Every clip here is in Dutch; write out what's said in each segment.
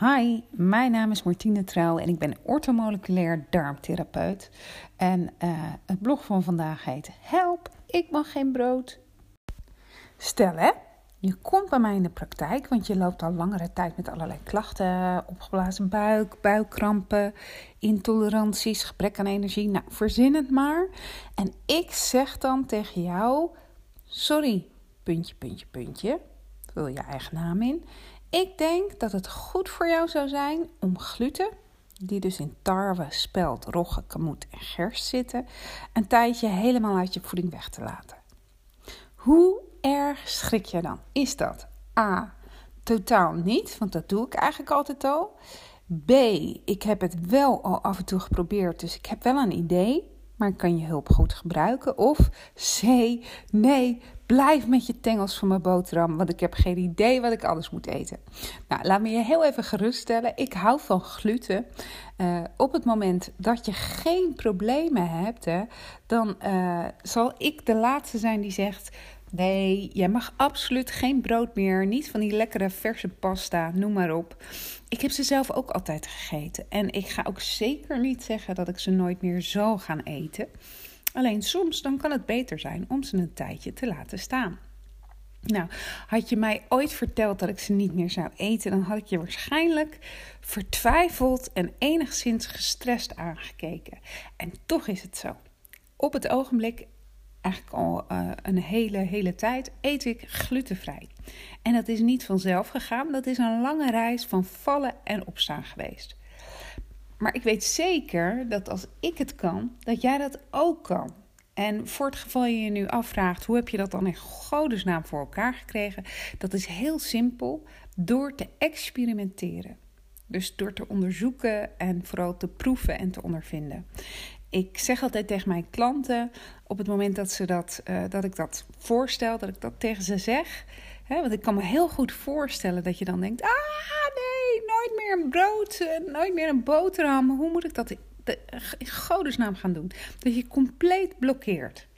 Hi, mijn naam is Martine Trouw en ik ben ortomoleculair darmtherapeut. En uh, het blog van vandaag heet Help, ik mag geen brood. Stel hè, je komt bij mij in de praktijk, want je loopt al langere tijd met allerlei klachten. Opgeblazen buik, buikkrampen, intoleranties, gebrek aan energie. Nou, verzin het maar. En ik zeg dan tegen jou, sorry, puntje, puntje, puntje. Vul je eigen naam in. Ik denk dat het goed voor jou zou zijn om gluten, die dus in tarwe, spelt, rogge, kamoet en gerst zitten, een tijdje helemaal uit je voeding weg te laten. Hoe erg schrik je dan? Is dat A. Totaal niet, want dat doe ik eigenlijk altijd al. B. Ik heb het wel al af en toe geprobeerd, dus ik heb wel een idee maar ik kan je hulp goed gebruiken. Of C, nee, blijf met je tengels van mijn boterham, want ik heb geen idee wat ik alles moet eten. Nou, laat me je heel even geruststellen. Ik hou van gluten. Uh, op het moment dat je geen problemen hebt, hè, dan uh, zal ik de laatste zijn die zegt: Nee, jij mag absoluut geen brood meer. Niet van die lekkere verse pasta, noem maar op. Ik heb ze zelf ook altijd gegeten. En ik ga ook zeker niet zeggen dat ik ze nooit meer zal gaan eten. Alleen soms dan kan het beter zijn om ze een tijdje te laten staan. Nou, had je mij ooit verteld dat ik ze niet meer zou eten, dan had ik je waarschijnlijk vertwijfeld en enigszins gestrest aangekeken. En toch is het zo. Op het ogenblik eigenlijk al uh, een hele, hele tijd, eet ik glutenvrij. En dat is niet vanzelf gegaan. Dat is een lange reis van vallen en opstaan geweest. Maar ik weet zeker dat als ik het kan, dat jij dat ook kan. En voor het geval je je nu afvraagt, hoe heb je dat dan in godesnaam voor elkaar gekregen? Dat is heel simpel, door te experimenteren. Dus door te onderzoeken en vooral te proeven en te ondervinden ik zeg altijd tegen mijn klanten, op het moment dat, ze dat, uh, dat ik dat voorstel, dat ik dat tegen ze zeg. Hè, want ik kan me heel goed voorstellen dat je dan denkt: ah nee, nooit meer een brood, uh, nooit meer een boterham. Hoe moet ik dat in godesnaam gaan doen? Dat je compleet blokkeert.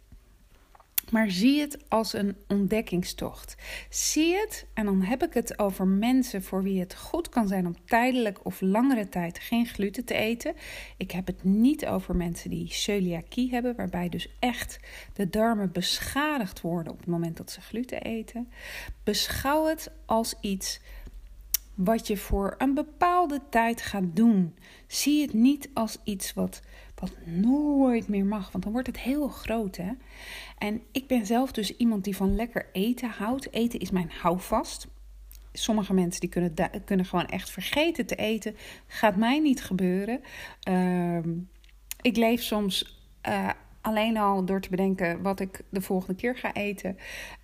Maar zie het als een ontdekkingstocht. Zie het, en dan heb ik het over mensen voor wie het goed kan zijn om tijdelijk of langere tijd geen gluten te eten. Ik heb het niet over mensen die celiakie hebben, waarbij dus echt de darmen beschadigd worden op het moment dat ze gluten eten. Beschouw het als iets wat je voor een bepaalde tijd gaat doen. Zie het niet als iets wat, wat nooit meer mag, want dan wordt het heel groot. Hè? En ik ben zelf dus iemand die van lekker eten houdt. Eten is mijn houvast. Sommige mensen die kunnen, kunnen gewoon echt vergeten te eten. Gaat mij niet gebeuren. Uh, ik leef soms uh, alleen al door te bedenken wat ik de volgende keer ga eten.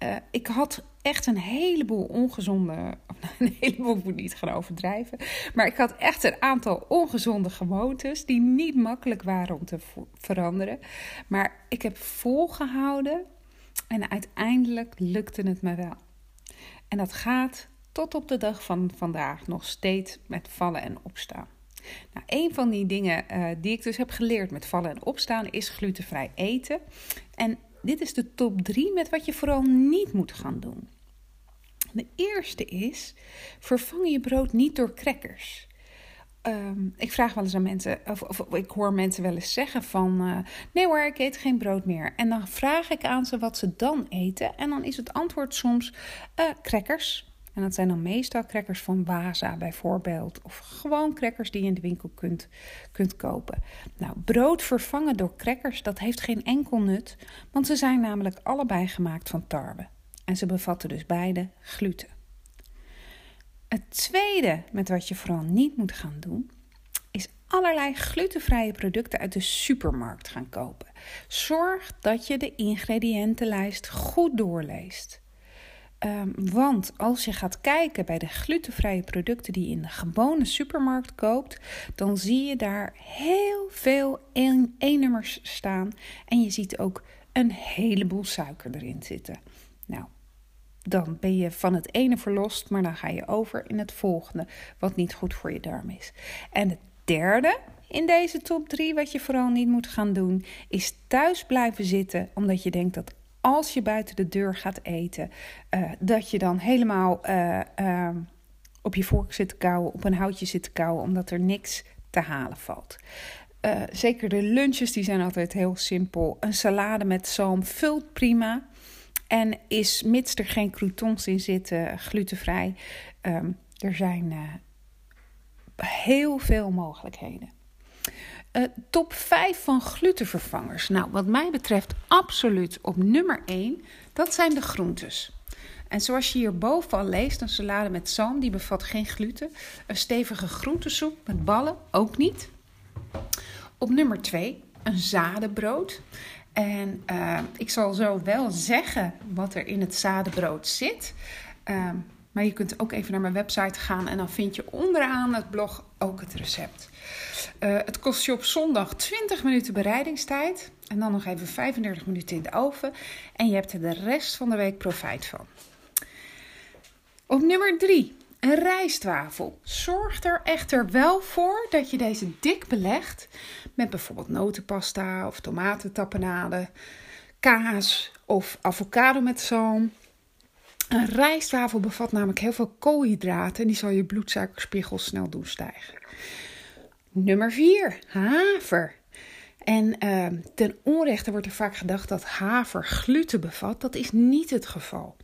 Uh, ik had echt een heleboel ongezonde, een heleboel moet niet gaan overdrijven, maar ik had echt een aantal ongezonde gewoontes die niet makkelijk waren om te veranderen. Maar ik heb volgehouden en uiteindelijk lukte het me wel. En dat gaat tot op de dag van vandaag nog steeds met vallen en opstaan. Nou, een van die dingen uh, die ik dus heb geleerd met vallen en opstaan is glutenvrij eten. En dit is de top 3 met wat je vooral niet moet gaan doen. De eerste is: vervang je brood niet door crackers. Um, ik vraag wel eens aan mensen, of, of, ik hoor mensen wel eens zeggen van, uh, nee hoor, ik eet geen brood meer. En dan vraag ik aan ze wat ze dan eten. En dan is het antwoord soms uh, crackers. En dat zijn dan meestal crackers van Waza bijvoorbeeld. Of gewoon crackers die je in de winkel kunt, kunt kopen. Nou, brood vervangen door crackers, dat heeft geen enkel nut. Want ze zijn namelijk allebei gemaakt van tarwe. En ze bevatten dus beide gluten. Het tweede met wat je vooral niet moet gaan doen, is allerlei glutenvrije producten uit de supermarkt gaan kopen. Zorg dat je de ingrediëntenlijst goed doorleest. Um, want als je gaat kijken bij de glutenvrije producten die je in de gewone supermarkt koopt, dan zie je daar heel veel E-nummers staan. En je ziet ook een heleboel suiker erin zitten. Nou, dan ben je van het ene verlost, maar dan ga je over in het volgende, wat niet goed voor je darm is. En het derde in deze top 3, wat je vooral niet moet gaan doen, is thuis blijven zitten, omdat je denkt dat als je buiten de deur gaat eten, uh, dat je dan helemaal uh, uh, op je vork zit te kauwen, op een houtje zit te kauwen, omdat er niks te halen valt. Uh, zeker de lunches, die zijn altijd heel simpel. Een salade met zalm vult prima. En is, mits er geen croutons in zitten, glutenvrij. Um, er zijn heel veel mogelijkheden. Uh, top 5 van glutenvervangers. Nou, wat mij betreft absoluut op nummer 1. Dat zijn de groentes. En zoals je hierboven al leest, een salade met zalm, die bevat geen gluten. Een stevige groentesoep met ballen, ook niet. Op nummer 2, een zadenbrood. En uh, ik zal zo wel zeggen wat er in het zadenbrood zit. Uh, maar je kunt ook even naar mijn website gaan en dan vind je onderaan het blog ook het recept. Uh, het kost je op zondag 20 minuten bereidingstijd. En dan nog even 35 minuten in de oven. En je hebt er de rest van de week profijt van. Op nummer 3, een rijstwafel. Zorg er echter wel voor dat je deze dik belegt met bijvoorbeeld notenpasta of tomatentapenade, kaas of avocado met zalm. Een rijstwafel bevat namelijk heel veel koolhydraten en die zal je bloedsuikerspiegel snel doen stijgen. Nummer 4, haver. En uh, ten onrechte wordt er vaak gedacht dat haver gluten bevat. Dat is niet het geval.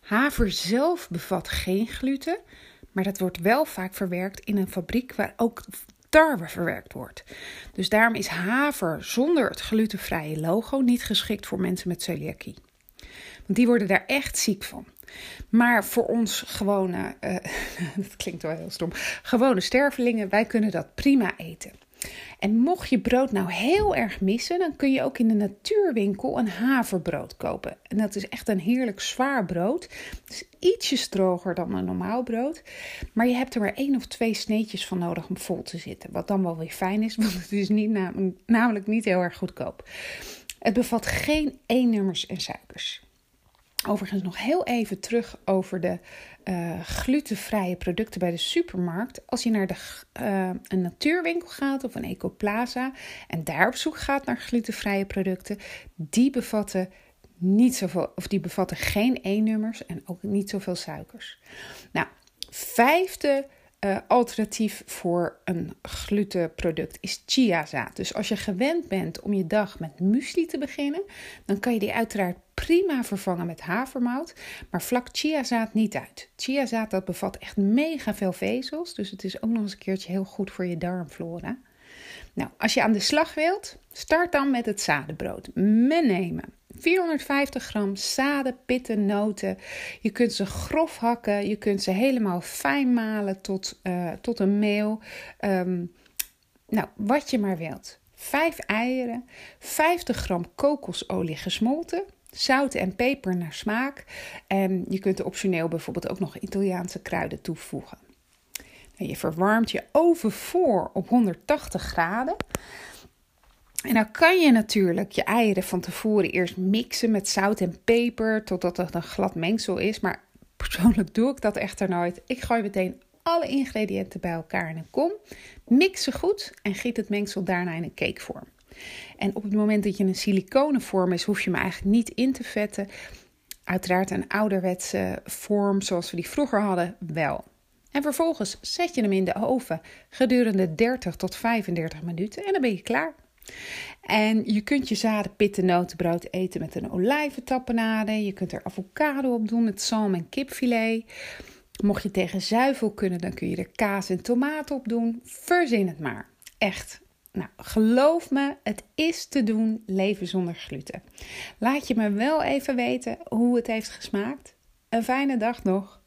Haver zelf bevat geen gluten, maar dat wordt wel vaak verwerkt in een fabriek waar ook tarwe verwerkt wordt. Dus daarom is haver zonder het glutenvrije logo niet geschikt voor mensen met celiakie. Want die worden daar echt ziek van. Maar voor ons gewone, uh, dat klinkt wel heel stom, gewone stervelingen, wij kunnen dat prima eten. En mocht je brood nou heel erg missen, dan kun je ook in de natuurwinkel een haverbrood kopen. En dat is echt een heerlijk zwaar brood. Het is ietsje stroger dan een normaal brood. Maar je hebt er maar één of twee sneetjes van nodig om vol te zitten. Wat dan wel weer fijn is, want het is niet namelijk niet heel erg goedkoop. Het bevat geen E-nummers en suikers. Overigens nog heel even terug over de uh, glutenvrije producten bij de supermarkt. Als je naar de, uh, een natuurwinkel gaat of een ecoplaza en daar op zoek gaat naar glutenvrije producten, die bevatten niet zoveel, of die bevatten geen E-nummers en ook niet zoveel suikers. Nou, vijfde uh, alternatief voor een glutenproduct is chiazaad. Dus als je gewend bent om je dag met muesli te beginnen, dan kan je die uiteraard prima vervangen met havermout, maar vlak chiazaad niet uit. Chiazaad dat bevat echt mega veel vezels, dus het is ook nog eens een keertje heel goed voor je darmflora. Nou, als je aan de slag wilt, start dan met het zadenbrood. Meenemen 450 gram zaden, pitten, noten. Je kunt ze grof hakken, je kunt ze helemaal fijn malen tot, uh, tot een meel. Um, nou, wat je maar wilt. 5 eieren, 50 gram kokosolie gesmolten, zout en peper naar smaak. En je kunt er optioneel bijvoorbeeld ook nog Italiaanse kruiden toevoegen. Je verwarmt je oven voor op 180 graden. En dan kan je natuurlijk je eieren van tevoren eerst mixen met zout en peper totdat het een glad mengsel is. Maar persoonlijk doe ik dat echter nooit. Ik gooi meteen alle ingrediënten bij elkaar in een kom, mix ze goed en giet het mengsel daarna in een cakevorm. En op het moment dat je een siliconen vorm is, hoef je hem eigenlijk niet in te vetten. Uiteraard een ouderwetse vorm zoals we die vroeger hadden, wel. En vervolgens zet je hem in de oven gedurende 30 tot 35 minuten en dan ben je klaar. En je kunt je zaden, pitten, notenbrood eten met een olijventapenade. Je kunt er avocado op doen met zalm en kipfilet. Mocht je tegen zuivel kunnen, dan kun je er kaas en tomaat op doen. Verzin het maar. Echt. Nou, geloof me, het is te doen leven zonder gluten. Laat je me wel even weten hoe het heeft gesmaakt. Een fijne dag nog.